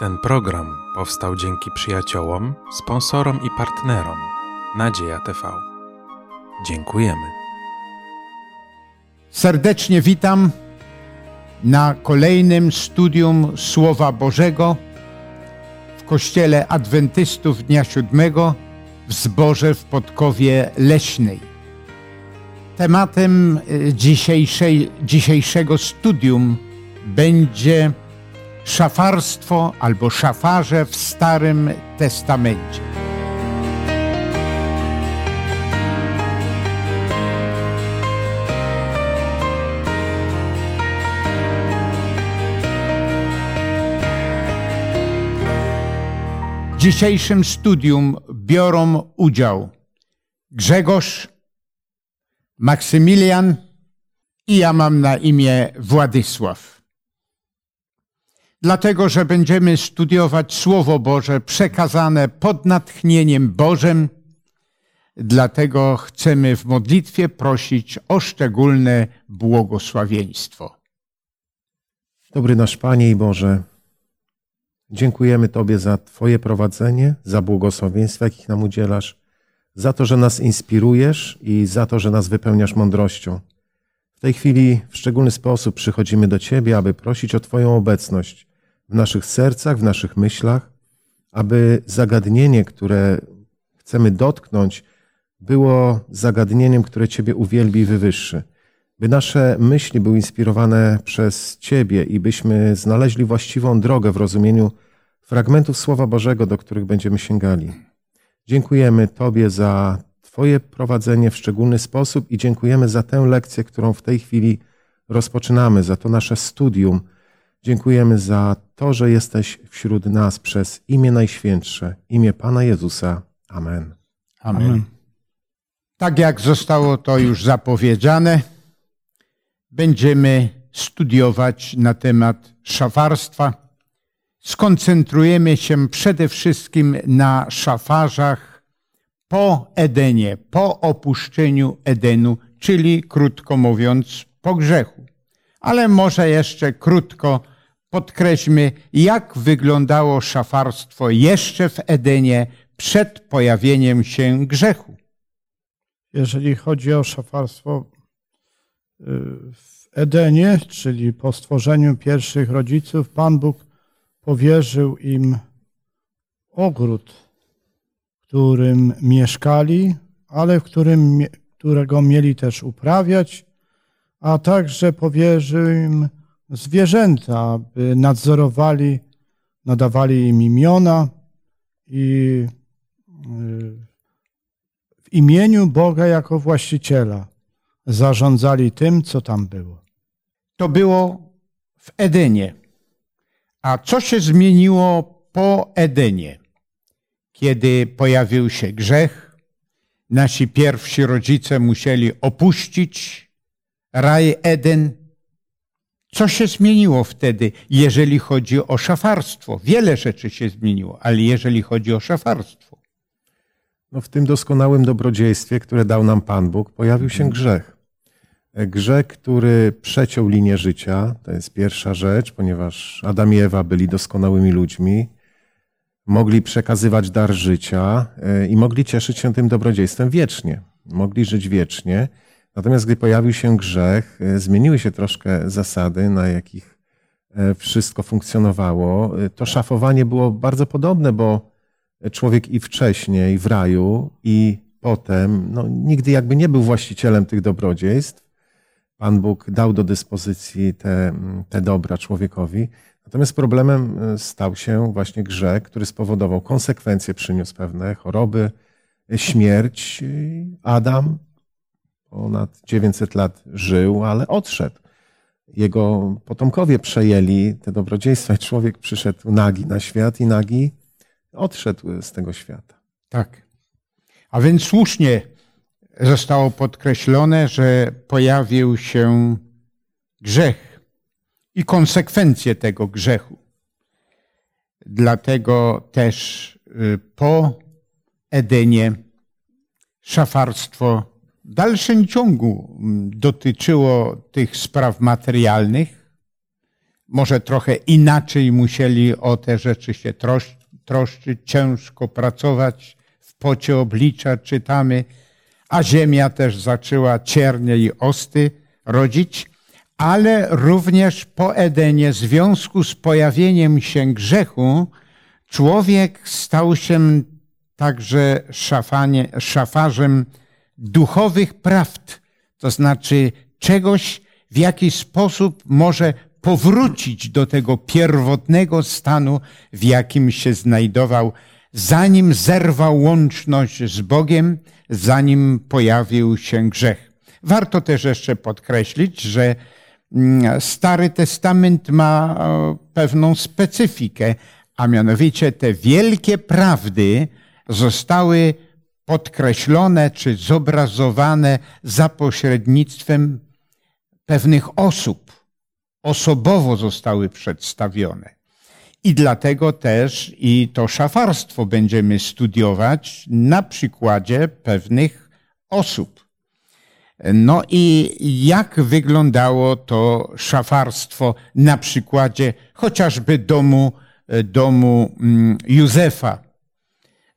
Ten program powstał dzięki przyjaciołom, sponsorom i partnerom Nadzieja TV. Dziękujemy. Serdecznie witam na kolejnym studium Słowa Bożego w Kościele Adwentystów Dnia Siódmego w zborze w Podkowie Leśnej. Tematem y, dzisiejszego studium będzie szafarstwo albo szafarze w Starym Testamencie. W dzisiejszym studium biorą udział Grzegorz, Maksymilian i ja mam na imię Władysław. Dlatego, że będziemy studiować Słowo Boże przekazane pod natchnieniem Bożym, dlatego chcemy w modlitwie prosić o szczególne błogosławieństwo. Dobry nasz Panie i Boże, dziękujemy Tobie za Twoje prowadzenie, za błogosławieństwa, jakich nam udzielasz, za to, że nas inspirujesz i za to, że nas wypełniasz mądrością. W tej chwili w szczególny sposób przychodzimy do Ciebie, aby prosić o Twoją obecność w naszych sercach, w naszych myślach, aby zagadnienie, które chcemy dotknąć, było zagadnieniem, które Ciebie uwielbi i wywyższy. By nasze myśli były inspirowane przez Ciebie i byśmy znaleźli właściwą drogę w rozumieniu fragmentów Słowa Bożego, do których będziemy sięgali. Dziękujemy Tobie za Twoje prowadzenie w szczególny sposób i dziękujemy za tę lekcję, którą w tej chwili rozpoczynamy, za to nasze studium. Dziękujemy za to, że jesteś wśród nas przez imię Najświętsze, imię Pana Jezusa. Amen. Amen. Tak jak zostało to już zapowiedziane, będziemy studiować na temat szafarstwa. Skoncentrujemy się przede wszystkim na szafarzach po Edenie, po opuszczeniu Edenu, czyli krótko mówiąc, po grzechu. Ale może jeszcze krótko podkreślmy, jak wyglądało szafarstwo jeszcze w Edenie przed pojawieniem się grzechu. Jeżeli chodzi o szafarstwo y, w Edenie, czyli po stworzeniu pierwszych rodziców, Pan Bóg powierzył im ogród, w którym mieszkali, ale w którym, którego mieli też uprawiać, a także powierzył im zwierzęta, nadzorowali, nadawali im imiona i y, w imieniu Boga jako właściciela zarządzali tym, co tam było. To było w Edenie. A co się zmieniło po Edenie? Kiedy pojawił się grzech, nasi pierwsi rodzice musieli opuścić raj Eden. Co się zmieniło wtedy, jeżeli chodzi o szafarstwo? Wiele rzeczy się zmieniło, ale jeżeli chodzi o szafarstwo. No w tym doskonałym dobrodziejstwie, które dał nam Pan Bóg, pojawił się grzech. Grzech, który przeciął linię życia, to jest pierwsza rzecz, ponieważ Adam i Ewa byli doskonałymi ludźmi, mogli przekazywać dar życia e, i mogli cieszyć się tym dobrodziejstwem wiecznie. Mogli żyć wiecznie. Natomiast gdy pojawił się grzech, e, zmieniły się troszkę zasady, na jakich e, wszystko funkcjonowało. To szafowanie było bardzo podobne, bo człowiek i wcześniej w raju, i potem no, nigdy jakby nie był właścicielem tych dobrodziejstw. Pan Bóg dał do dyspozycji te, te dobra człowiekowi. Natomiast problemem e, stał się właśnie grzech, który spowodował konsekwencje, przyniósł pewne choroby, śmierć. Adam ponad 900 lat żył, ale odszedł. Jego potomkowie przejęli te dobrodziejstwa i człowiek przyszedł nagi na świat i nagi odszedł z tego świata. Tak. A więc słusznie zostało podkreślone, że pojawił się grzech i konsekwencje tego grzechu. Dlatego też y, po Edenie szafarstwo w dalszym ciągu mm, dotyczyło tych spraw materialnych, może trochę inaczej musieli o te rzeczy się trosz, troszczyć, ciężko pracować, w pocie oblicza czytamy, a ziemia też zaczęła ciernie i osty rodzić, ale również po Edenie, w związku z pojawieniem się grzechu, człowiek stał się także szafanie, szafarzem duchowych prawd, to znaczy czegoś, w jaki sposób może powrócić do tego pierwotnego stanu, w jakim się znajdował, zanim zerwał łączność z Bogiem, zanim pojawił się grzech. Warto też jeszcze podkreślić, że mm, Stary Testament ma e, pewną specyfikę, a mianowicie te wielkie prawdy zostały podkreślone czy zobrazowane za pośrednictwem pewnych osób. Osobowo zostały przedstawione. I dlatego też i to szafarstwo będziemy studiować na przykładzie pewnych osób. No i jak wyglądało to szafarstwo na przykładzie chociażby domu, domu mm, Józefa,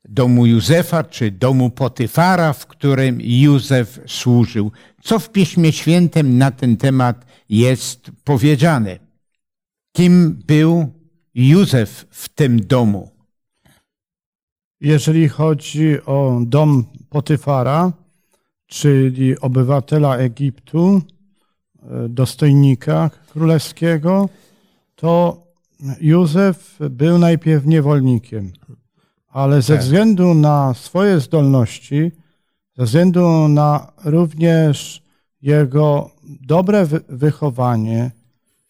domu Józefa czy domu Potyfara, w którym Józef służył. Co w Piśmie Świętym na ten temat jest powiedziane? Kim był Józef w tym domu? Jeżeli chodzi o dom Potyfara, czyli obywatela Egiptu, e, dostojnika królewskiego, to Józef był najpierw niewolnikiem ale ze Tak. względu na swoje zdolności, ze względu na również jego dobre wy- wychowanie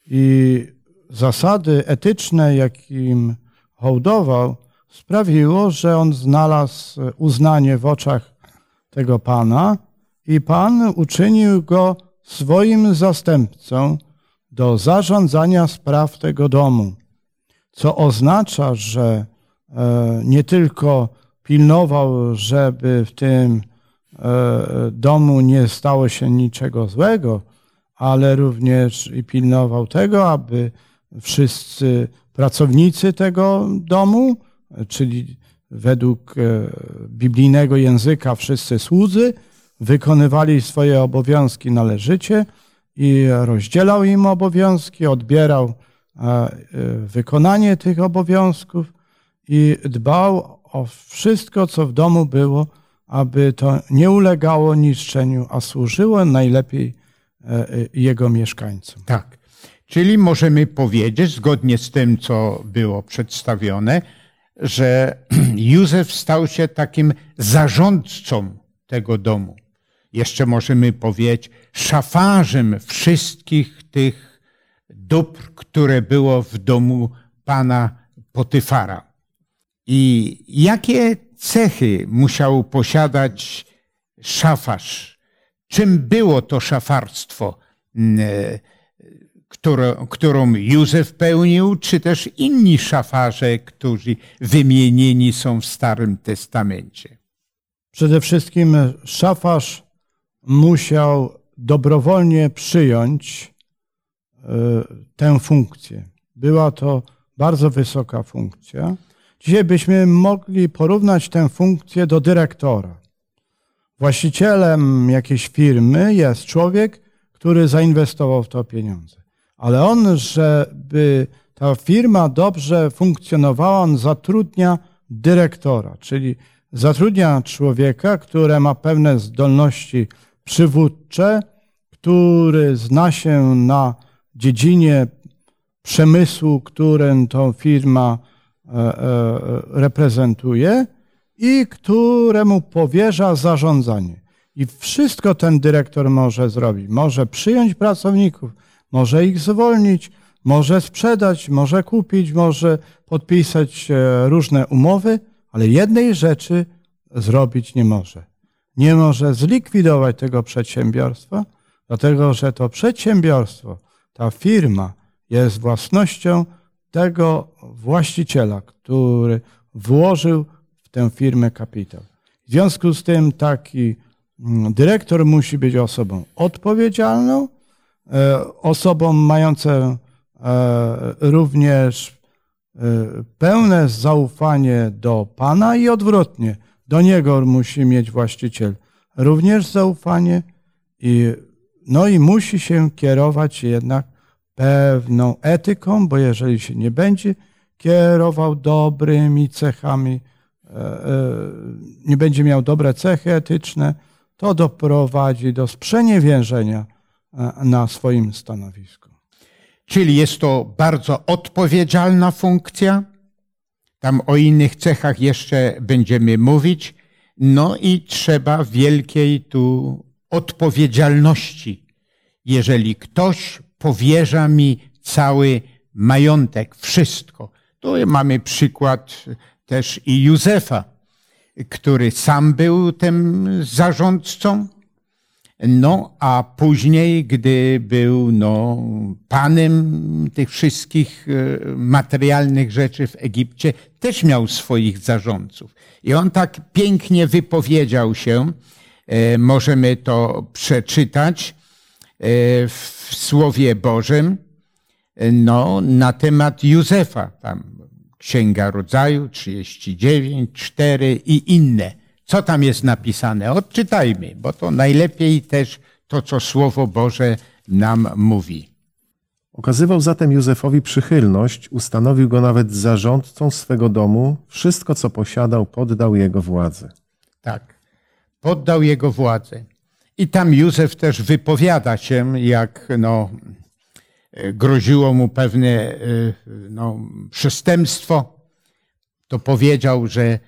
i zasady etyczne, jakim hołdował, sprawiło, że on znalazł uznanie w oczach tego pana i pan uczynił go swoim zastępcą do zarządzania spraw tego domu. Co oznacza, że nie tylko pilnował, żeby w tym e, domu nie stało się niczego złego, ale również i pilnował tego, aby wszyscy pracownicy tego domu, czyli według e, biblijnego języka wszyscy słudzy, wykonywali swoje obowiązki należycie i rozdzielał im obowiązki, odbierał e, e, wykonanie tych obowiązków i dbał o wszystko, co w domu było, aby to nie ulegało niszczeniu, a służyło najlepiej e, e, jego mieszkańcom. Tak. Czyli możemy powiedzieć, zgodnie z tym, co było przedstawione, że Józef stał się takim zarządcą tego domu. Jeszcze możemy powiedzieć szafarzem wszystkich tych dóbr, które było w domu pana Potyfara. I jakie cechy musiał posiadać szafarz? Czym było to szafarstwo, e, które, którą Józef pełnił, czy też inni szafarze, którzy wymienieni są w Starym Testamencie? Przede wszystkim szafarz musiał dobrowolnie przyjąć e, tę funkcję. Była to bardzo wysoka funkcja. Dzisiaj byśmy mogli porównać tę funkcję do dyrektora. Właścicielem jakiejś firmy jest człowiek, który zainwestował w to pieniądze. Ale on, żeby ta firma dobrze funkcjonowała, on zatrudnia dyrektora, czyli zatrudnia człowieka, który ma pewne zdolności przywódcze, który zna się na dziedzinie przemysłu, którym tą firma reprezentuje i któremu powierza zarządzanie. I wszystko ten dyrektor może zrobić. Może przyjąć pracowników, może ich zwolnić, może sprzedać, może kupić, może podpisać e, różne umowy, ale jednej rzeczy zrobić nie może. Nie może zlikwidować tego przedsiębiorstwa, dlatego że to przedsiębiorstwo, ta firma jest własnością tego właściciela, który włożył w tę firmę kapitał. W związku z tym taki mm, dyrektor musi być osobą odpowiedzialną, e, osobą mającą e, również e, pełne zaufanie do Pana i odwrotnie. Do Niego musi mieć właściciel również zaufanie i, no i musi się kierować jednak pewną etyką, bo jeżeli się nie będzie kierował dobrymi cechami, e, nie będzie miał dobre cechy etyczne, to doprowadzi do sprzeniewierzenia na swoim stanowisku. Czyli jest to bardzo odpowiedzialna funkcja. Tam o innych cechach jeszcze będziemy mówić. No i trzeba wielkiej tu odpowiedzialności. Jeżeli ktoś powierza mi cały majątek, wszystko. Tu mamy przykład też i Józefa, który sam był tym zarządcą, no, a później, gdy był no, panem tych wszystkich e, materialnych rzeczy w Egipcie, też miał swoich zarządców. I on tak pięknie wypowiedział się, e, możemy to przeczytać e, w Słowie Bożym, no, na temat Józefa, tam Księga Rodzaju 39, 4 i inne. Co tam jest napisane? Odczytajmy, bo to najlepiej też to, co Słowo Boże nam mówi. Okazywał zatem Józefowi przychylność, ustanowił go nawet zarządcą swego domu, wszystko co posiadał poddał jego władzy. Tak, poddał jego władzę. I tam Józef też wypowiada się, jak no, groziło mu pewne no, przestępstwo, to powiedział, że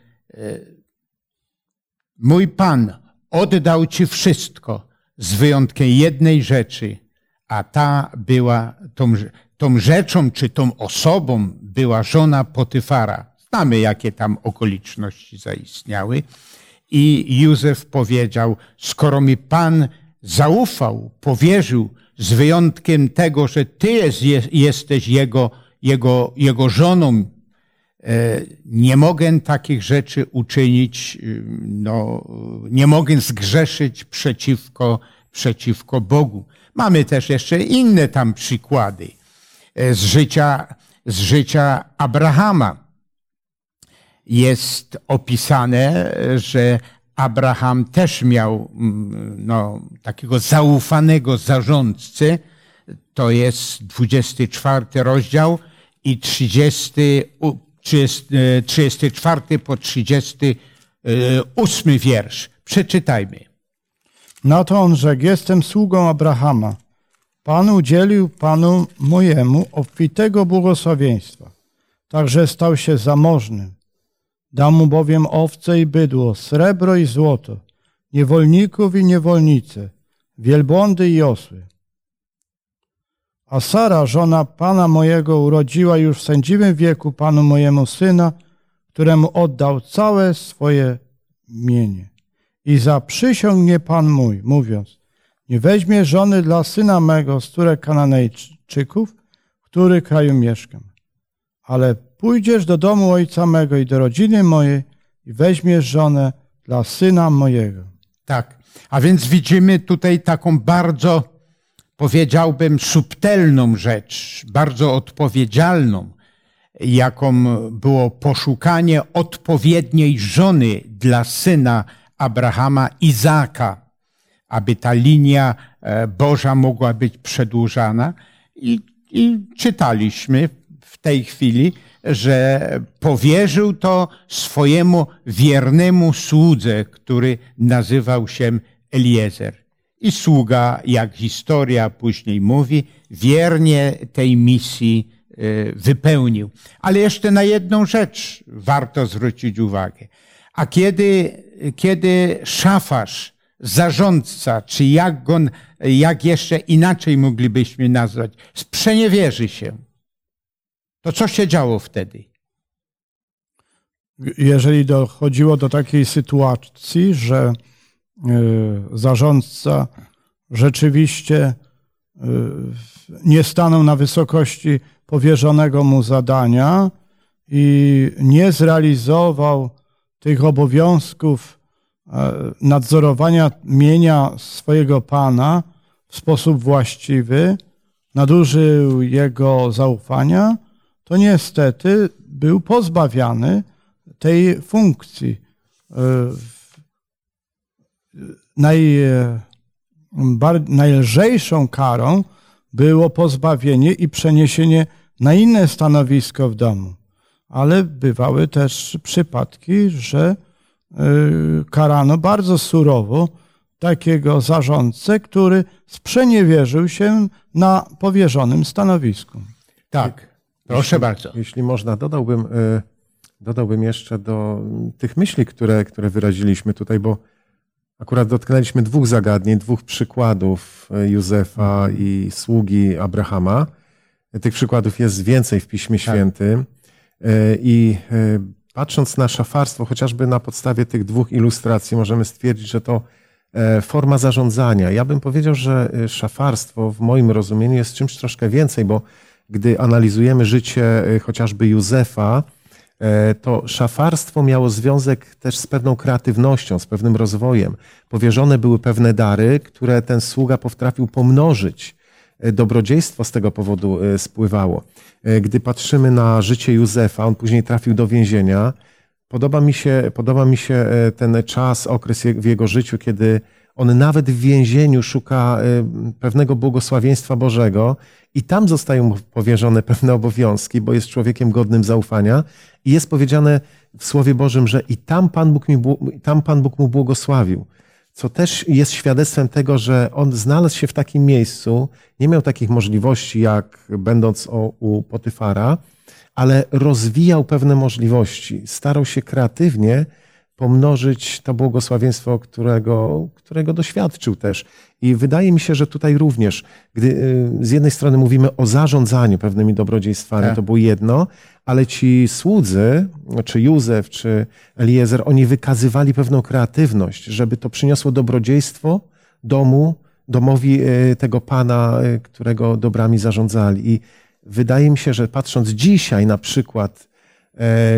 Mój Pan oddał Ci wszystko z wyjątkiem jednej rzeczy, a ta była tą, tą rzeczą, czy tą osobą była żona Potyfara. Znamy, jakie tam okoliczności zaistniały. I Józef powiedział, skoro mi Pan zaufał, powierzył, z wyjątkiem tego, że Ty jest, jesteś jego, jego, jego żoną, E, nie mogę takich rzeczy uczynić, y, no, nie mogę zgrzeszyć przeciwko, przeciwko Bogu. Mamy też jeszcze inne tam przykłady e, z życia, z życia Abrahama. Jest opisane, że Abraham też miał mm, no, takiego zaufanego zarządcę. To jest 24 rozdział i 30 34 e, po 38 wiersz. Przeczytajmy. Na to on rzekł, jestem sługą Abrahama. Pan udzielił Panu mojemu obfitego błogosławieństwa, także stał się zamożnym. Dał mu bowiem owce i bydło, srebro i złoto, niewolników i niewolnice, wielbłądy i osły. A Sara, żona pana mojego, urodziła już w sędziwym wieku panu mojemu syna, któremu oddał całe swoje mienie. I zaprzysiągnie pan mój, mówiąc, nie weźmie żony dla syna mego z których Kananejczyków, który kraju mieszkam. Ale pójdziesz do domu ojca mego i do rodziny mojej i weźmiesz żonę dla syna mojego. Tak, a więc widzimy tutaj taką bardzo powiedziałbym, subtelną rzecz, bardzo odpowiedzialną, jaką było poszukanie odpowiedniej żony dla syna Abrahama, Izaka, aby ta linia e, Boża mogła być przedłużana. I, i czytaliśmy tej chwili, że powierzył to swojemu wiernemu słudze, który nazywał się Eliezer. I sługa, jak historia później mówi, wiernie tej misji e, wypełnił. Ale jeszcze na jedną rzecz warto zwrócić uwagę. A kiedy, kiedy szafarz, zarządca, czy jak go, jak jeszcze inaczej moglibyśmy nazwać, sprzeniewierzy się, to co się działo wtedy? Jeżeli dochodziło do takiej sytuacji, że E, zarządca rzeczywiście e, nie stanął na wysokości powierzonego mu zadania i nie zrealizował tych obowiązków e, nadzorowania mienia swojego pana w sposób właściwy, nadużył jego zaufania, to niestety był pozbawiany tej funkcji. E, naj, najlżejszą karą było pozbawienie i przeniesienie na inne stanowisko w domu. Ale bywały też przypadki, że e, karano bardzo surowo takiego zarządcę, który sprzeniewierzył się na powierzonym stanowisku. Tak, proszę bardzo. Jeśli można, dodałbym, e, dodałbym jeszcze do tych myśli, które, które wyraziliśmy tutaj, bo akurat dotknęliśmy dwóch zagadnień, dwóch przykładów e, Józefa i sługi Abrahama. Tych przykładów jest więcej w Piśmie tak. Świętym. E, I patrząc na szafarstwo, chociażby na podstawie tych dwóch ilustracji, możemy stwierdzić, że to E, forma zarządzania. Ja bym powiedział, że szafarstwo w moim rozumieniu jest czymś troszkę więcej, bo gdy analizujemy życie e, chociażby Józefa, to szafarstwo miało związek też z pewną kreatywnością, z pewnym rozwojem. Powierzone były pewne dary, które ten sługa potrafił pomnożyć. Dobrodziejstwo z tego powodu spływało. Gdy patrzymy na życie Józefa, on później trafił do więzienia, Podoba mi się, podoba mi się e, ten czas, okres w jego życiu, kiedy on nawet w więzieniu szuka e, pewnego błogosławieństwa Bożego i tam zostają mu powierzone pewne obowiązki, bo jest człowiekiem godnym zaufania i jest powiedziane w Słowie Bożym, że i tam Pan Bóg, mi, tam Pan Bóg mu błogosławił. Co też jest świadectwem tego, że on znalazł się w takim miejscu, nie miał takich możliwości, jak będąc u Potyfara, ale rozwijał pewne możliwości. Starał się kreatywnie pomnożyć to błogosławieństwo, którego, którego doświadczył też. I wydaje mi się, że tutaj również, gdy y, z jednej strony mówimy o zarządzaniu pewnymi dobrodziejstwami, tak. to było jedno, ale ci słudzy, czy Józef, czy Eliezer, oni wykazywali pewną kreatywność, żeby to przyniosło dobrodziejstwo domu, domowi y, tego pana, y, którego dobrami zarządzali. I wydaje mi się, że patrząc dzisiaj na przykład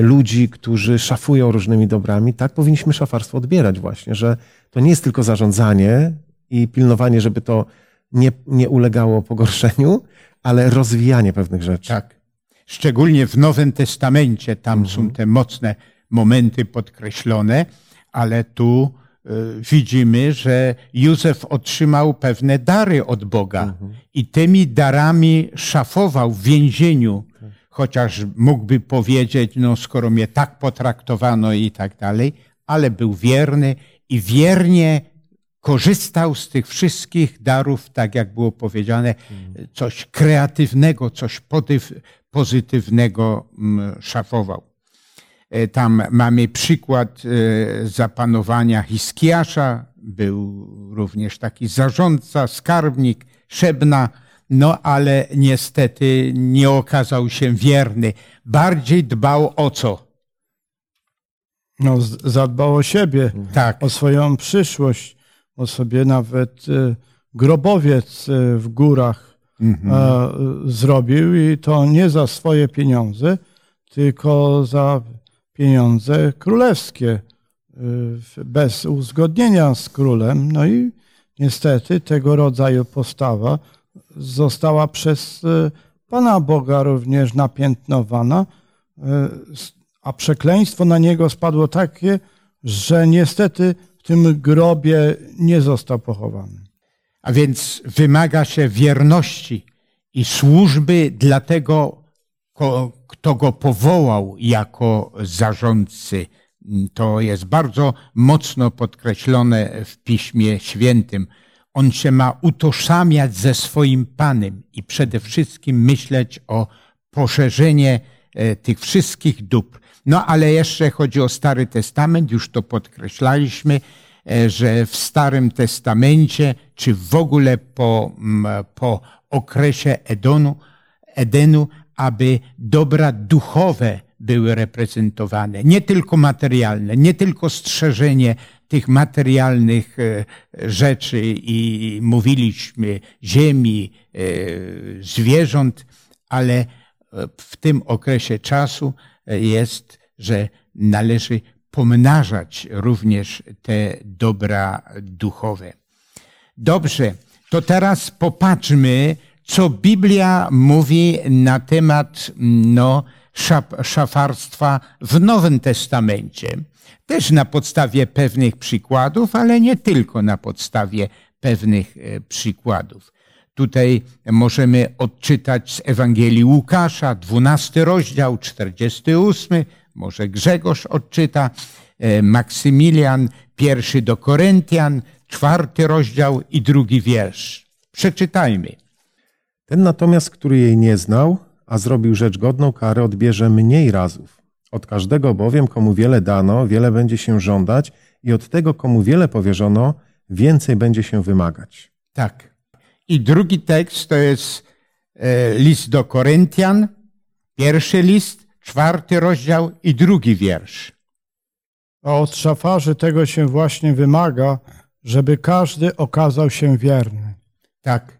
ludzi, którzy szafują różnymi dobrami, tak powinniśmy szafarstwo odbierać właśnie, że to nie jest tylko zarządzanie i pilnowanie, żeby to nie, nie ulegało pogorszeniu, ale rozwijanie pewnych rzeczy. Tak. Szczególnie w Nowym Testamencie tam mhm. są te mocne momenty podkreślone, ale tu Y, widzimy, że Józef otrzymał pewne dary od Boga mhm. i tymi darami szafował w więzieniu, chociaż mógłby powiedzieć, no skoro mnie tak potraktowano i tak dalej, ale był wierny i wiernie korzystał z tych wszystkich darów, tak jak było powiedziane, coś kreatywnego, coś pozytywnego mm, szafował. E, tam mamy przykład e, zapanowania Hiskiasza, był również taki zarządca, skarbnik, Szebna, no ale niestety nie okazał się wierny. Bardziej dbał o co? No, zadbał o siebie, tak. o swoją przyszłość, o sobie nawet e, grobowiec w górach mhm. zrobił i to nie za swoje pieniądze, tylko za pieniądze królewskie y, bez uzgodnienia z królem. No i niestety tego rodzaju postawa została przez y, Pana Boga również napiętnowana, y, a przekleństwo na niego spadło takie, że niestety w tym grobie nie został pochowany. A więc wymaga się wierności i służby dla tego, kto go powołał jako zarządcy. To jest bardzo mocno podkreślone w Piśmie Świętym. On się ma utożsamiać ze swoim Panem i przede wszystkim myśleć o poszerzenie e, tych wszystkich dóbr. No ale jeszcze chodzi o Stary Testament, już to podkreślaliśmy, e, że w Starym Testamencie, czy w ogóle po, po okresie Edonu, Edenu, aby dobra duchowe były reprezentowane, nie tylko materialne, nie tylko strzeżenie tych materialnych e, rzeczy i mówiliśmy ziemi, e, zwierząt, ale e, w tym okresie czasu jest, że należy pomnażać również te dobra duchowe. Dobrze, to teraz popatrzmy, co Biblia mówi na temat no, szafarstwa w Nowym Testamencie. Też na podstawie pewnych przykładów, ale nie tylko na podstawie pewnych e, przykładów. Tutaj możemy odczytać z Ewangelii Łukasza, 12 rozdział, 48, może Grzegorz odczyta, e, Maksymilian, pierwszy do Koryntian, czwarty rozdział i drugi wiersz. Przeczytajmy. Ten natomiast, który jej nie znał, a zrobił rzecz godną kary, odbierze mniej razów. Od każdego bowiem, komu wiele dano, wiele będzie się żądać i od tego, komu wiele powierzono, więcej będzie się wymagać. Tak. I drugi tekst to jest e, list do Koryntian, pierwszy list, czwarty rozdział i drugi wiersz. A od szafarzy tego się właśnie wymaga, żeby każdy okazał się wierny. Tak.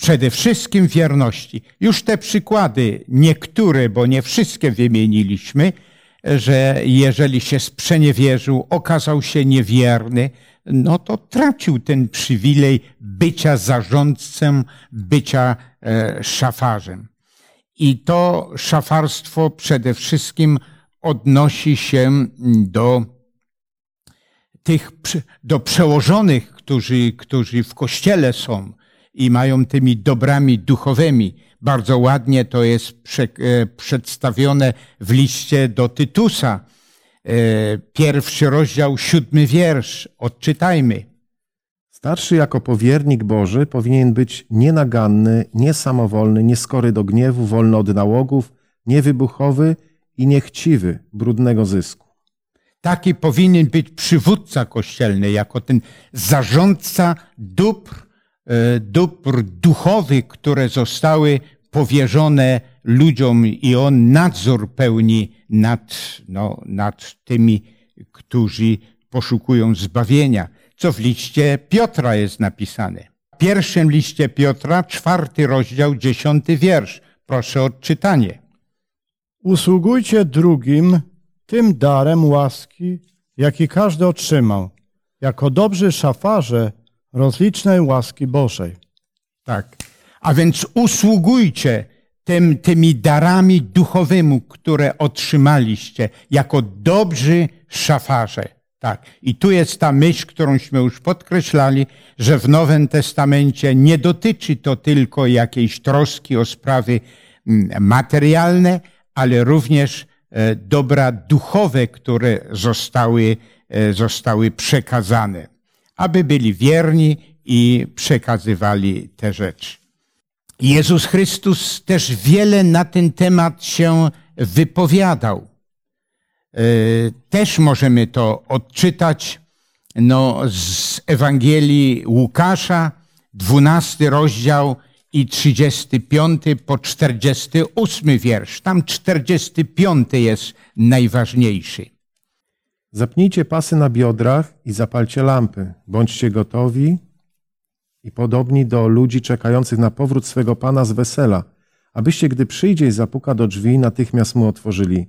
Przede wszystkim wierności. Już te przykłady, niektóre, bo nie wszystkie wymieniliśmy, że jeżeli się sprzeniewierzył, okazał się niewierny, no to tracił ten przywilej bycia zarządcą, bycia e, szafarzem. I to szafarstwo przede wszystkim odnosi się do tych, do przełożonych, którzy, którzy w kościele są i mają tymi dobrami duchowymi. Bardzo ładnie to jest prze, e, przedstawione w liście do Tytusa. E, pierwszy rozdział, siódmy wiersz. Odczytajmy. Starszy jako powiernik Boży powinien być nienaganny, niesamowolny, nieskory do gniewu, wolny od nałogów, niewybuchowy i niechciwy brudnego zysku. Taki powinien być przywódca kościelny, jako ten zarządca dóbr, dóbr duchowych, które zostały powierzone ludziom i on nadzór pełni nad, no, nad tymi, którzy poszukują zbawienia, co w liście Piotra jest napisane. W pierwszym liście Piotra, czwarty rozdział, dziesiąty wiersz. Proszę o odczytanie. Usługujcie drugim tym darem łaski, jaki każdy otrzymał, jako dobrzy szafarze rozlicznej łaski Bożej. Tak. A więc usługujcie tym, tymi darami duchowymi, które otrzymaliście, jako dobrzy szafarze. Tak. I tu jest ta myśl, którąśmy już podkreślali, że w Nowym Testamencie nie dotyczy to tylko jakiejś troski o sprawy mm, materialne, ale również e, dobra duchowe, które zostały, e, zostały przekazane, aby byli wierni i przekazywali te rzeczy. Jezus Chrystus też wiele na ten temat się wypowiadał. E, też możemy to odczytać no, z Ewangelii Łukasza, 12 rozdział i 35 po 48 wiersz. Tam 45 jest najważniejszy. Zapnijcie pasy na biodrach i zapalcie lampy. Bądźcie gotowi i podobni do ludzi czekających na powrót swego Pana z wesela, abyście, gdy przyjdzie i zapuka do drzwi, natychmiast mu otworzyli.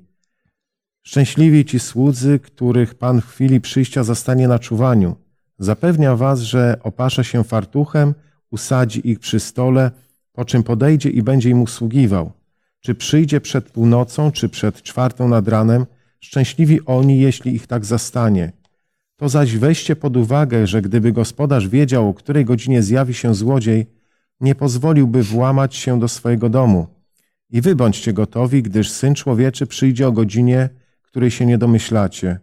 Szczęśliwi ci słudzy, których Pan w chwili przyjścia zastanie na czuwaniu. Zapewnia was, że opasze się fartuchem, usadzi ich przy stole, po czym podejdzie i będzie im usługiwał. Czy przyjdzie przed północą, czy przed czwartą nad ranem, szczęśliwi oni, jeśli ich tak zastanie. To zaś weźcie pod uwagę, że gdyby gospodarz wiedział, o której godzinie zjawi się złodziej, nie pozwoliłby włamać się do swojego domu. I wy bądźcie gotowi, gdyż Syn Człowieczy przyjdzie o godzinie, której się nie domyślacie.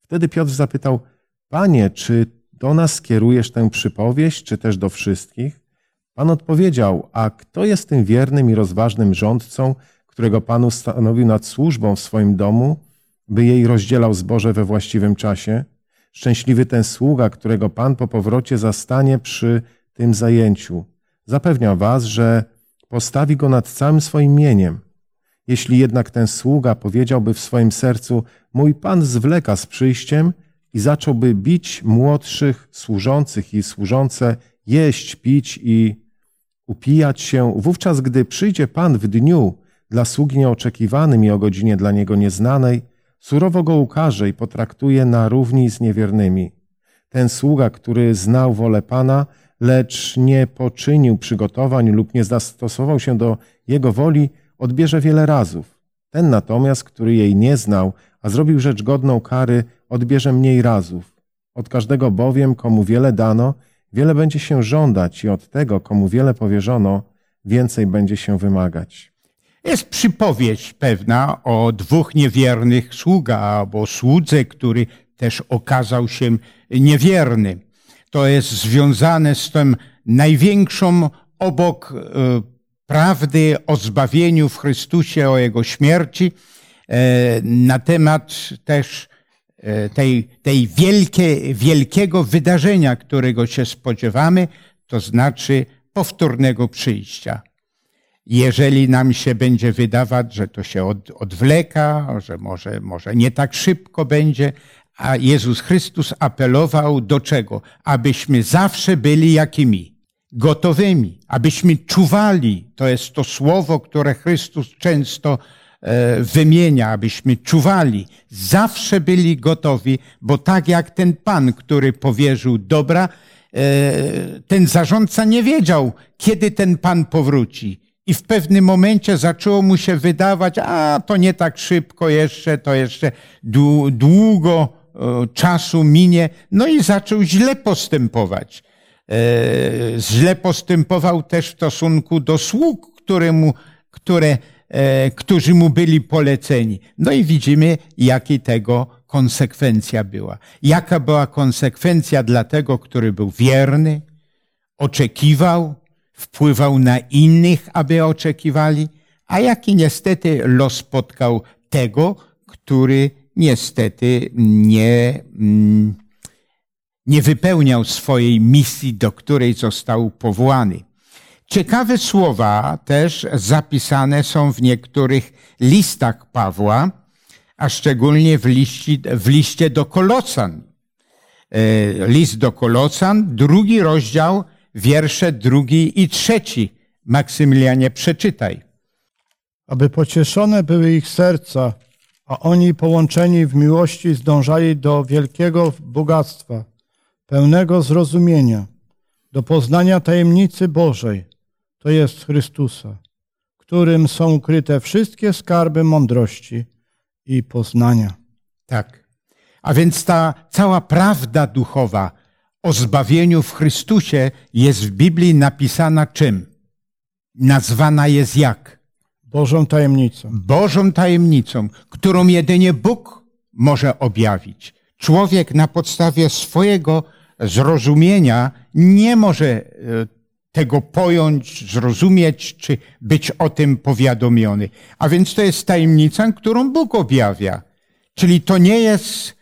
Wtedy Piotr zapytał, Panie, czy do nas skierujesz tę przypowieść, czy też do wszystkich? Pan odpowiedział, a kto jest tym wiernym i rozważnym rządcą, którego Pan ustanowił nad służbą w swoim domu, by jej rozdzielał zboże we właściwym czasie? Szczęśliwy ten sługa, którego Pan po powrocie zastanie przy tym zajęciu. Zapewniam was, że postawi go nad całym swoim mieniem. Jeśli jednak ten sługa powiedziałby w swoim sercu, mój Pan zwleka z przyjściem i zacząłby bić młodszych służących i służące, jeść, pić i upijać się, wówczas gdy przyjdzie Pan w dniu dla sługi nieoczekiwanym i o godzinie dla niego nieznanej, Surowo go ukaże i potraktuje na równi z niewiernymi. Ten sługa, który znał wolę Pana, lecz nie poczynił przygotowań lub nie zastosował się do jego woli, odbierze wiele razów. Ten natomiast, który jej nie znał, a zrobił rzecz godną kary, odbierze mniej razów. Od każdego bowiem, komu wiele dano, wiele będzie się żądać i od tego, komu wiele powierzono, więcej będzie się wymagać. Jest przypowieść pewna o dwóch niewiernych sługach albo słudze, który też okazał się niewierny. To jest związane z tym największą obok e, prawdy o zbawieniu w Chrystusie, o Jego śmierci, e, na temat też e, tej, tej wielkie, wielkiego wydarzenia, którego się spodziewamy, to znaczy powtórnego przyjścia. Jeżeli nam się będzie wydawać, że to się od, odwleka, że może, może nie tak szybko będzie, a Jezus Chrystus apelował do czego? Abyśmy zawsze byli jakimi? Gotowymi, abyśmy czuwali. To jest to słowo, które Chrystus często e, wymienia, abyśmy czuwali. Zawsze byli gotowi, bo tak jak ten Pan, który powierzył dobra, e, ten zarządca nie wiedział, kiedy ten Pan powróci. I w pewnym momencie zaczęło mu się wydawać, a to nie tak szybko jeszcze, to jeszcze długo e, czasu minie. No i zaczął źle postępować. E, źle postępował też w stosunku do sług, któremu, które, e, którzy mu byli poleceni. No i widzimy, jaki tego konsekwencja była. Jaka była konsekwencja dla tego, który był wierny, oczekiwał, wpływał na innych, aby oczekiwali, a jaki niestety los spotkał tego, który niestety nie, mm, nie wypełniał swojej misji, do której został powołany. Ciekawe słowa też zapisane są w niektórych listach Pawła, a szczególnie w, liści, w liście do Kolosan. E, list do Kolosan, drugi rozdział, wiersze drugi i trzeci. Maksymilianie, przeczytaj. Aby pocieszone były ich serca, a oni połączeni w miłości zdążali do wielkiego bogactwa, pełnego zrozumienia, do poznania tajemnicy Bożej, to jest Chrystusa, którym są ukryte wszystkie skarby mądrości i poznania. Tak. A więc ta cała prawda duchowa, o zbawieniu w Chrystusie jest w Biblii napisana czym? Nazwana jest jak? Bożą tajemnicą. Bożą tajemnicą, którą jedynie Bóg może objawić. Człowiek na podstawie swojego zrozumienia nie może e, tego pojąć, zrozumieć, czy być o tym powiadomiony. A więc to jest tajemnica, którą Bóg objawia. Czyli to nie jest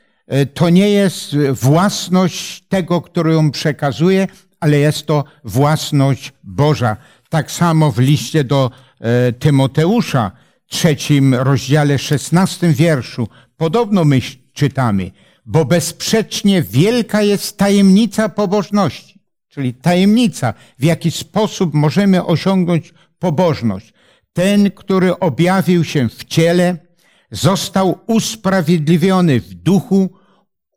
to nie jest własność tego, który ją przekazuje, ale jest to własność Boża. Tak samo w liście do e, Tymoteusza, trzecim rozdziale, szesnastym wierszu, podobno my czytamy, bo bezsprzecznie wielka jest tajemnica pobożności, czyli tajemnica, w jaki sposób możemy osiągnąć pobożność. Ten, który objawił się w ciele, został usprawiedliwiony w duchu,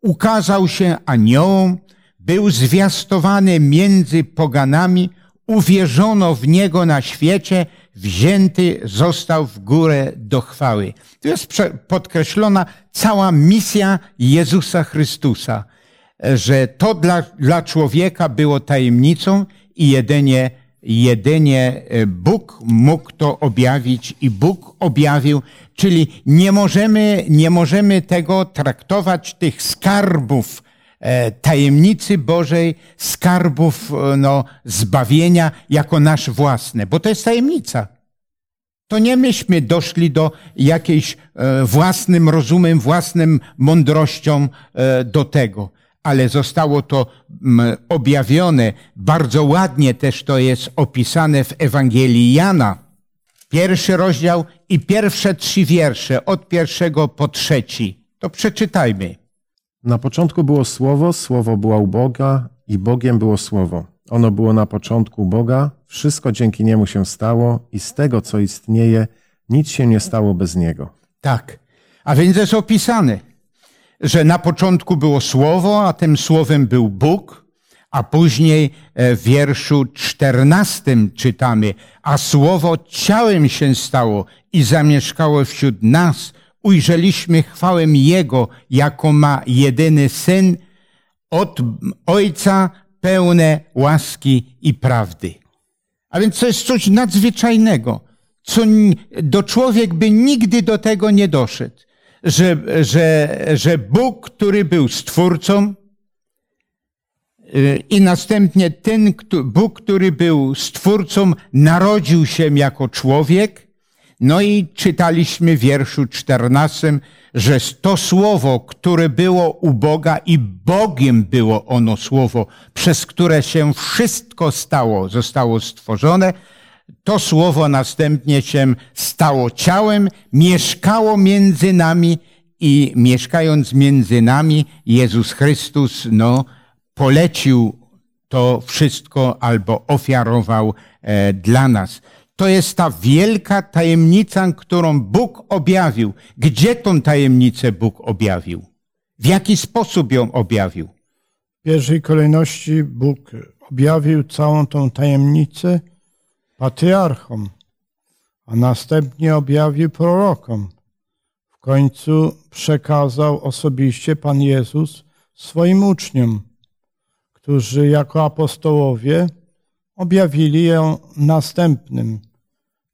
ukazał się aniołom, był zwiastowany między poganami, uwierzono w niego na świecie, wzięty został w górę do chwały. Tu jest podkreślona cała misja Jezusa Chrystusa, że to dla, dla człowieka było tajemnicą i jedynie jedynie e, Bóg mógł to objawić i Bóg objawił, czyli nie możemy, nie możemy tego traktować, tych skarbów e, tajemnicy Bożej, skarbów e, no, zbawienia jako nasz własne, bo to jest tajemnica. To nie myśmy doszli do jakiejś własnym rozumem, własnym mądrością do tego ale zostało to mm, objawione. Bardzo ładnie też to jest opisane w Ewangelii Jana. Pierwszy rozdział i pierwsze trzy wiersze, od pierwszego po trzeci. To przeczytajmy. Na początku było Słowo, Słowo było u Boga i Bogiem było Słowo. Ono było na początku Boga, wszystko dzięki Niemu się stało i z tego, co istnieje, nic się nie stało bez Niego. Tak, a więc jest opisane że na początku było Słowo, a tym Słowem był Bóg, A później e, w wierszu czternastym czytamy, a słowo ciałem się stało i zamieszkało wśród nas. Ujrzeliśmy chwałę Jego, jako ma jedyny Syn od Ojca pełne łaski i prawdy. A więc to jest coś nadzwyczajnego, co do człowiek by nigdy do tego nie doszedł, że, że, że Bóg, który był stwórcą, y, i następnie ten Bóg, który był stwórcą, narodził się jako człowiek. No i czytaliśmy w wierszu 14, że to słowo, które było u Boga i Bogiem było ono słowo, przez które się wszystko stało, zostało stworzone, to słowo następnie się stało ciałem, mieszkało między nami i mieszkając między nami, Jezus Chrystus, no, polecił to wszystko albo ofiarował e, dla nas. To jest ta wielka tajemnica, którą Bóg objawił. Gdzie tą tajemnicę Bóg objawił? W jaki sposób ją objawił? W pierwszej kolejności Bóg objawił całą tą tajemnicę patriarchom, a następnie objawił prorokom. W końcu przekazał osobiście Pan Jezus swoim uczniom, którzy jako apostołowie objawili ją następnym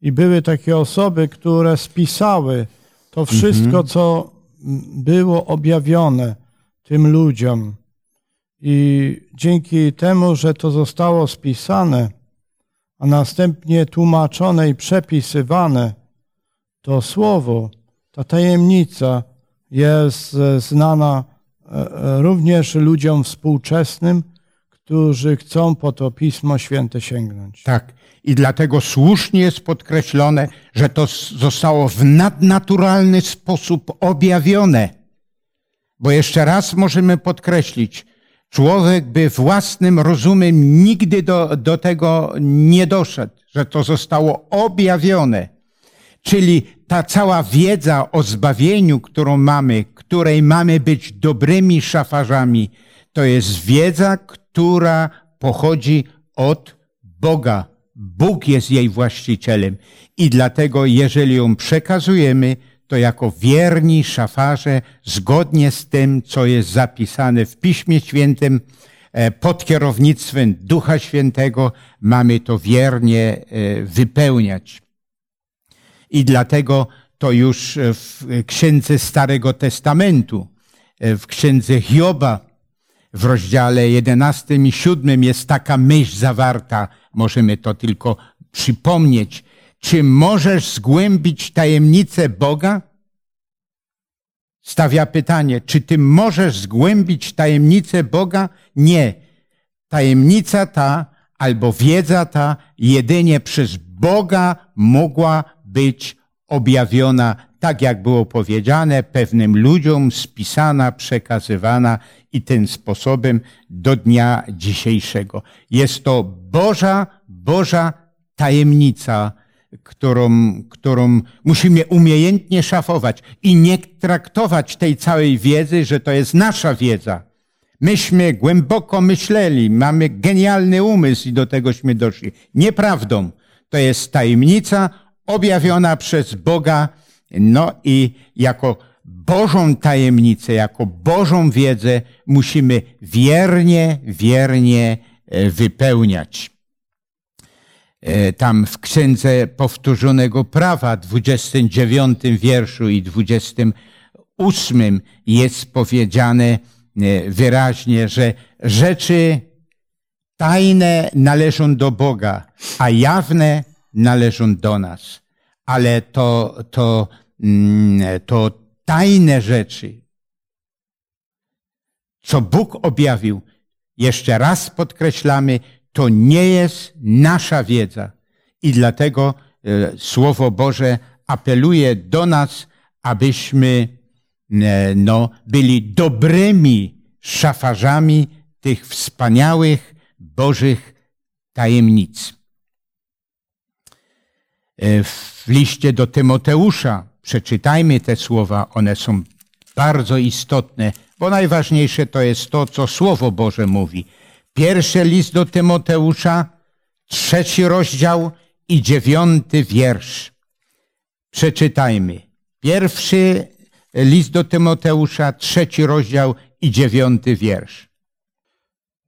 i były takie osoby, które spisały to wszystko, mhm. co było objawione tym ludziom. I dzięki temu, że to zostało spisane, a następnie tłumaczone i przepisywane, to słowo, ta tajemnica jest znana e, e, również ludziom współczesnym, którzy chcą po to Pismo Święte sięgnąć. Tak. I dlatego słusznie jest podkreślone, że to zostało w nadnaturalny sposób objawione. Bo jeszcze raz możemy podkreślić, człowiek by własnym rozumem nigdy do, do tego nie doszedł, że to zostało objawione. Czyli ta cała wiedza o zbawieniu, którą mamy, której mamy być dobrymi szafarzami, to jest wiedza, która pochodzi od Boga. Bóg jest jej właścicielem i dlatego, jeżeli ją przekazujemy, to jako wierni szafarze, zgodnie z tym, co jest zapisane w Piśmie Świętym, e, pod kierownictwem Ducha Świętego, mamy to wiernie e, wypełniać. I dlatego to już w Księdze Starego Testamentu, e, w Księdze Hioba, w rozdziale 11 i 7 jest taka myśl zawarta, możemy to tylko przypomnieć. Czy możesz zgłębić tajemnicę Boga? Stawia pytanie, czy ty możesz zgłębić tajemnicę Boga? Nie. Tajemnica ta albo wiedza ta jedynie przez Boga mogła być objawiona, tak jak było powiedziane, pewnym ludziom spisana, przekazywana i tym sposobem do dnia dzisiejszego. Jest to Boża, Boża tajemnica, którą, którą musimy umiejętnie szafować i nie traktować tej całej wiedzy, że to jest nasza wiedza. Myśmy głęboko myśleli, mamy genialny umysł i do tegośmy doszli. Nieprawdą. To jest tajemnica objawiona przez Boga, no i jako Bożą tajemnicę, jako Bożą wiedzę musimy wiernie, wiernie e, wypełniać. E, tam w Księdze Powtórzonego Prawa, 29 wierszu i 28 jest powiedziane e, wyraźnie, że rzeczy tajne należą do Boga, a jawne należą do nas. Ale to, to, mm, to tajne rzeczy, co Bóg objawił, jeszcze raz podkreślamy, to nie jest nasza wiedza. I dlatego e, Słowo Boże apeluje do nas, abyśmy e, no, byli dobrymi szafarzami tych wspaniałych Bożych tajemnic. E, w liście do Tymoteusza przeczytajmy te słowa, one są bardzo istotne, bo najważniejsze to jest to, co Słowo Boże mówi. Pierwszy list do Tymoteusza, trzeci rozdział i dziewiąty wiersz. Przeczytajmy. Pierwszy list do Tymoteusza, trzeci rozdział i dziewiąty wiersz.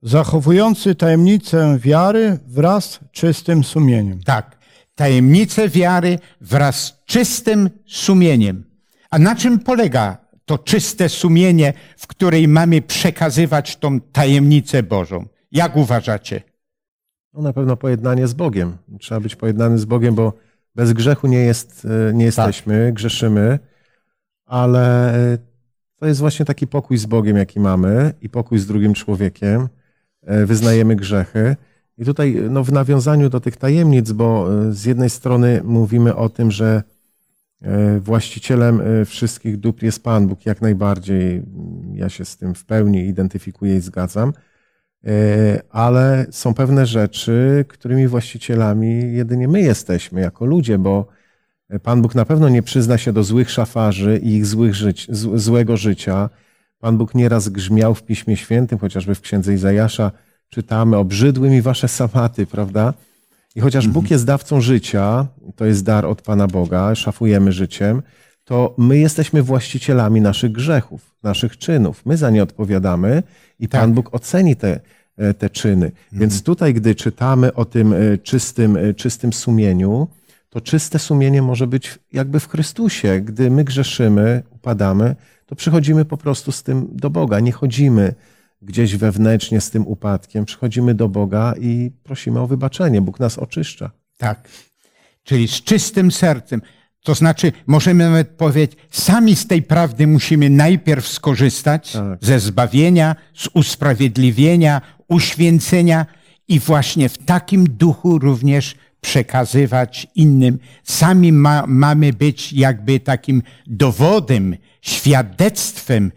Zachowujący tajemnicę wiary wraz z czystym sumieniem. Tak, tajemnicę wiary wraz z czystym sumieniem. A na czym polega to czyste sumienie, w której mamy przekazywać tą tajemnicę Bożą? Jak uważacie? No na pewno pojednanie z Bogiem. Trzeba być pojednany z Bogiem, bo bez grzechu nie, jest, e, nie jesteśmy, grzeszymy, ale e, to jest właśnie taki pokój z Bogiem, jaki mamy i pokój z drugim człowiekiem. E, wyznajemy grzechy. I tutaj no, w nawiązaniu do tych tajemnic, bo z jednej strony mówimy o tym, że właścicielem wszystkich dóbr jest Pan Bóg, jak najbardziej. Ja się z tym w pełni identyfikuję i zgadzam. E, ale są pewne rzeczy, którymi właścicielami jedynie my jesteśmy jako ludzie, bo Pan Bóg na pewno nie przyzna się do złych szafarzy i ich złych żyć, złego życia. Pan Bóg nieraz grzmiał w Piśmie Świętym, chociażby w Księdze Izajasza czytamy, obrzydły mi wasze samaty, prawda? I chociaż mhm. Bóg jest dawcą życia, to jest dar od Pana Boga, szafujemy życiem, to my jesteśmy właścicielami naszych grzechów, naszych czynów. My za nie odpowiadamy i tak. Pan Bóg oceni te, e, te czyny. Mhm. Więc tutaj, gdy czytamy o tym e, czystym, e, czystym sumieniu, to czyste sumienie może być jakby w Chrystusie. Gdy my grzeszymy, upadamy, to przychodzimy po prostu z tym do Boga. Nie chodzimy gdzieś wewnętrznie z tym upadkiem, przychodzimy do Boga i prosimy o wybaczenie. Bóg nas oczyszcza. Tak. Czyli z czystym sercem. To znaczy, możemy nawet powiedzieć, sami z tej prawdy musimy najpierw skorzystać tak. ze zbawienia, z usprawiedliwienia, uświęcenia i właśnie w takim duchu również przekazywać innym. Sami ma, mamy być jakby takim dowodem, świadectwem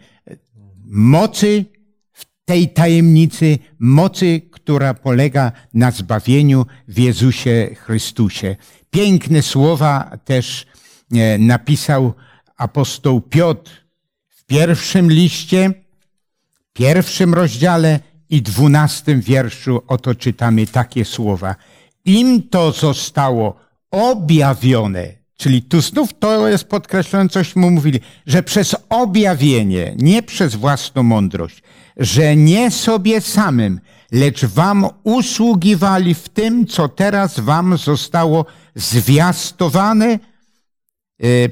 mocy w tej tajemnicy, mocy, która polega na zbawieniu w Jezusie Chrystusie. Piękne słowa też napisał apostoł Piotr w pierwszym liście, pierwszym rozdziale i dwunastym wierszu. Oto czytamy takie słowa. Im to zostało objawione, czyli tu znów to jest podkreślone, coś mu mówili, że przez objawienie, nie przez własną mądrość, że nie sobie samym, lecz wam usługiwali w tym, co teraz wam zostało zwiastowane E,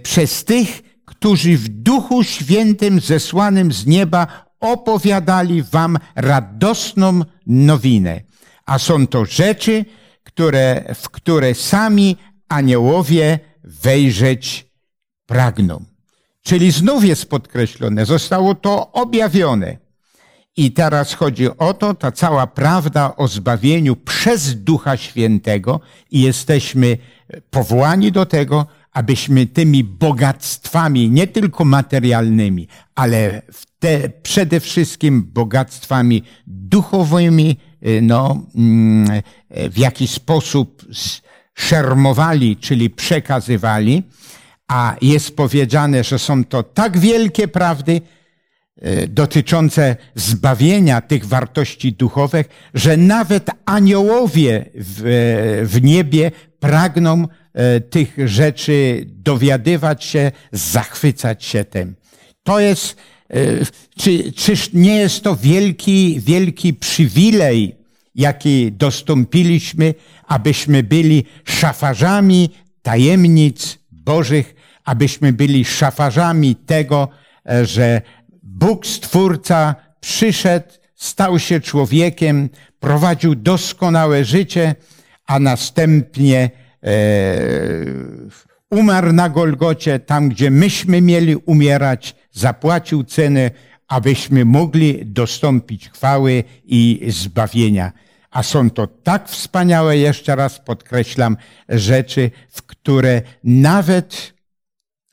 przez tych, którzy w Duchu Świętym zesłanym z nieba opowiadali wam radosną nowinę. A są to rzeczy, które, w które sami aniołowie wejrzeć pragną. Czyli znów jest podkreślone, zostało to objawione. I teraz chodzi o to, ta cała prawda o zbawieniu przez Ducha Świętego i jesteśmy powołani do tego, abyśmy tymi bogactwami, nie tylko materialnymi, ale te, przede wszystkim bogactwami duchowymi, y, no, mm, w jakiś sposób szermowali, czyli przekazywali, a jest powiedziane, że są to tak wielkie prawdy dotyczące zbawienia tych wartości duchowych, że nawet aniołowie w, w niebie pragną E, tych rzeczy dowiadywać się, zachwycać się tym. To jest, e, czy, czyż nie jest to wielki, wielki przywilej, jaki dostąpiliśmy, abyśmy byli szafarzami tajemnic Bożych, abyśmy byli szafarzami tego, e, że Bóg Stwórca przyszedł, stał się człowiekiem, prowadził doskonałe życie, a następnie E, umarł na Golgocie, tam gdzie myśmy mieli umierać, zapłacił cenę, abyśmy mogli dostąpić chwały i zbawienia. A są to tak wspaniałe, jeszcze raz podkreślam, rzeczy, w które nawet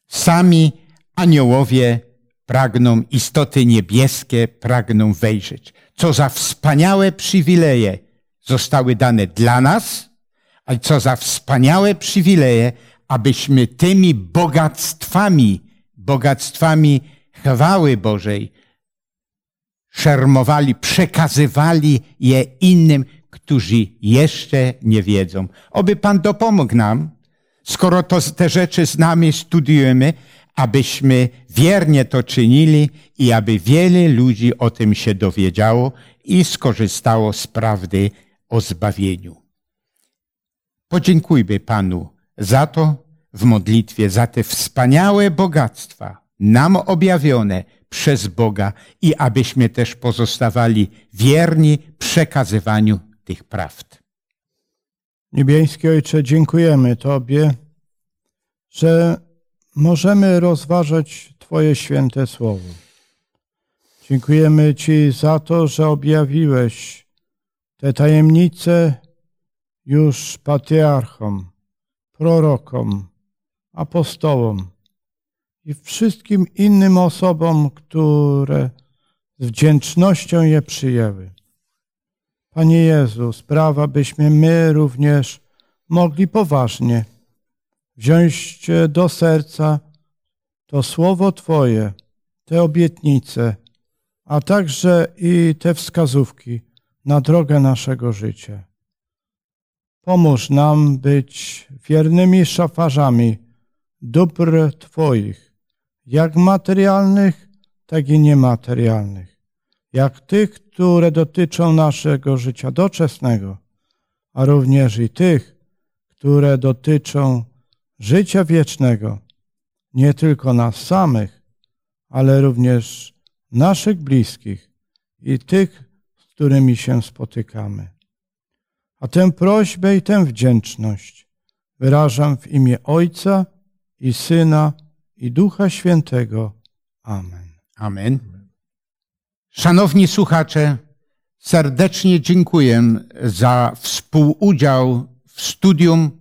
sami aniołowie pragną, istoty niebieskie pragną wejrzeć. Co za wspaniałe przywileje zostały dane dla nas, ale co za wspaniałe przywileje, abyśmy tymi bogactwami, bogactwami chwały Bożej szermowali, przekazywali je innym, którzy jeszcze nie wiedzą. Oby Pan dopomógł nam, skoro to, te rzeczy znamy, studiujemy, abyśmy wiernie to czynili i aby wiele ludzi o tym się dowiedziało i skorzystało z prawdy o zbawieniu. Podziękujmy Panu za to w modlitwie, za te wspaniałe bogactwa nam objawione przez Boga i abyśmy też pozostawali wierni przekazywaniu tych prawd. Niebieski Ojcze, dziękujemy Tobie, że możemy rozważać Twoje święte słowo. Dziękujemy Ci za to, że objawiłeś te tajemnice już patriarchom, prorokom, apostołom i wszystkim innym osobom, które z wdzięcznością je przyjęły. Panie Jezu, sprawa, byśmy my również mogli poważnie wziąć do serca to słowo Twoje, te obietnice, a także i te wskazówki na drogę naszego życia. Pomóż nam być wiernymi szafarzami dóbr Twoich, jak materialnych, tak i niematerialnych, jak tych, które dotyczą naszego życia doczesnego, a również i tych, które dotyczą życia wiecznego, nie tylko nas samych, ale również naszych bliskich i tych, z którymi się spotykamy. A tę prośbę i tę wdzięczność wyrażam w imię Ojca i Syna i Ducha Świętego. Amen. Amen. Szanowni słuchacze, serdecznie dziękuję za współudział w studium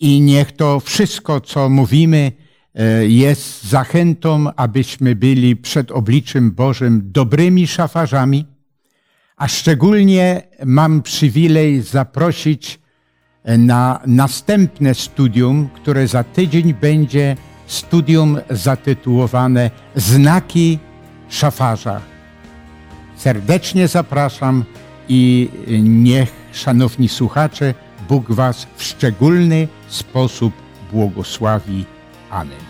i niech to wszystko, co mówimy, e, jest zachętą, abyśmy byli przed obliczem Bożym dobrymi szafarzami, a szczególnie mam przywilej zaprosić na następne studium, które za tydzień będzie studium zatytułowane Znaki szafarza. Serdecznie zapraszam i niech, szanowni słuchacze, Bóg Was w szczególny sposób błogosławi. Amen.